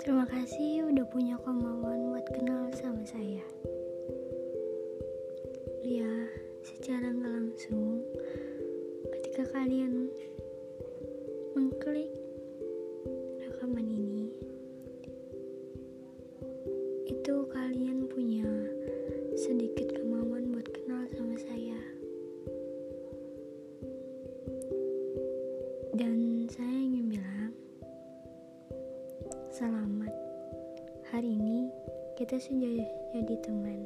Terima kasih udah punya kemauan buat kenal sama saya. Ya, secara nggak langsung, ketika kalian mengklik rekaman ini, itu kalian punya sedikit kemauan buat kenal sama saya. Dan selamat. Hari ini kita sudah jadi teman.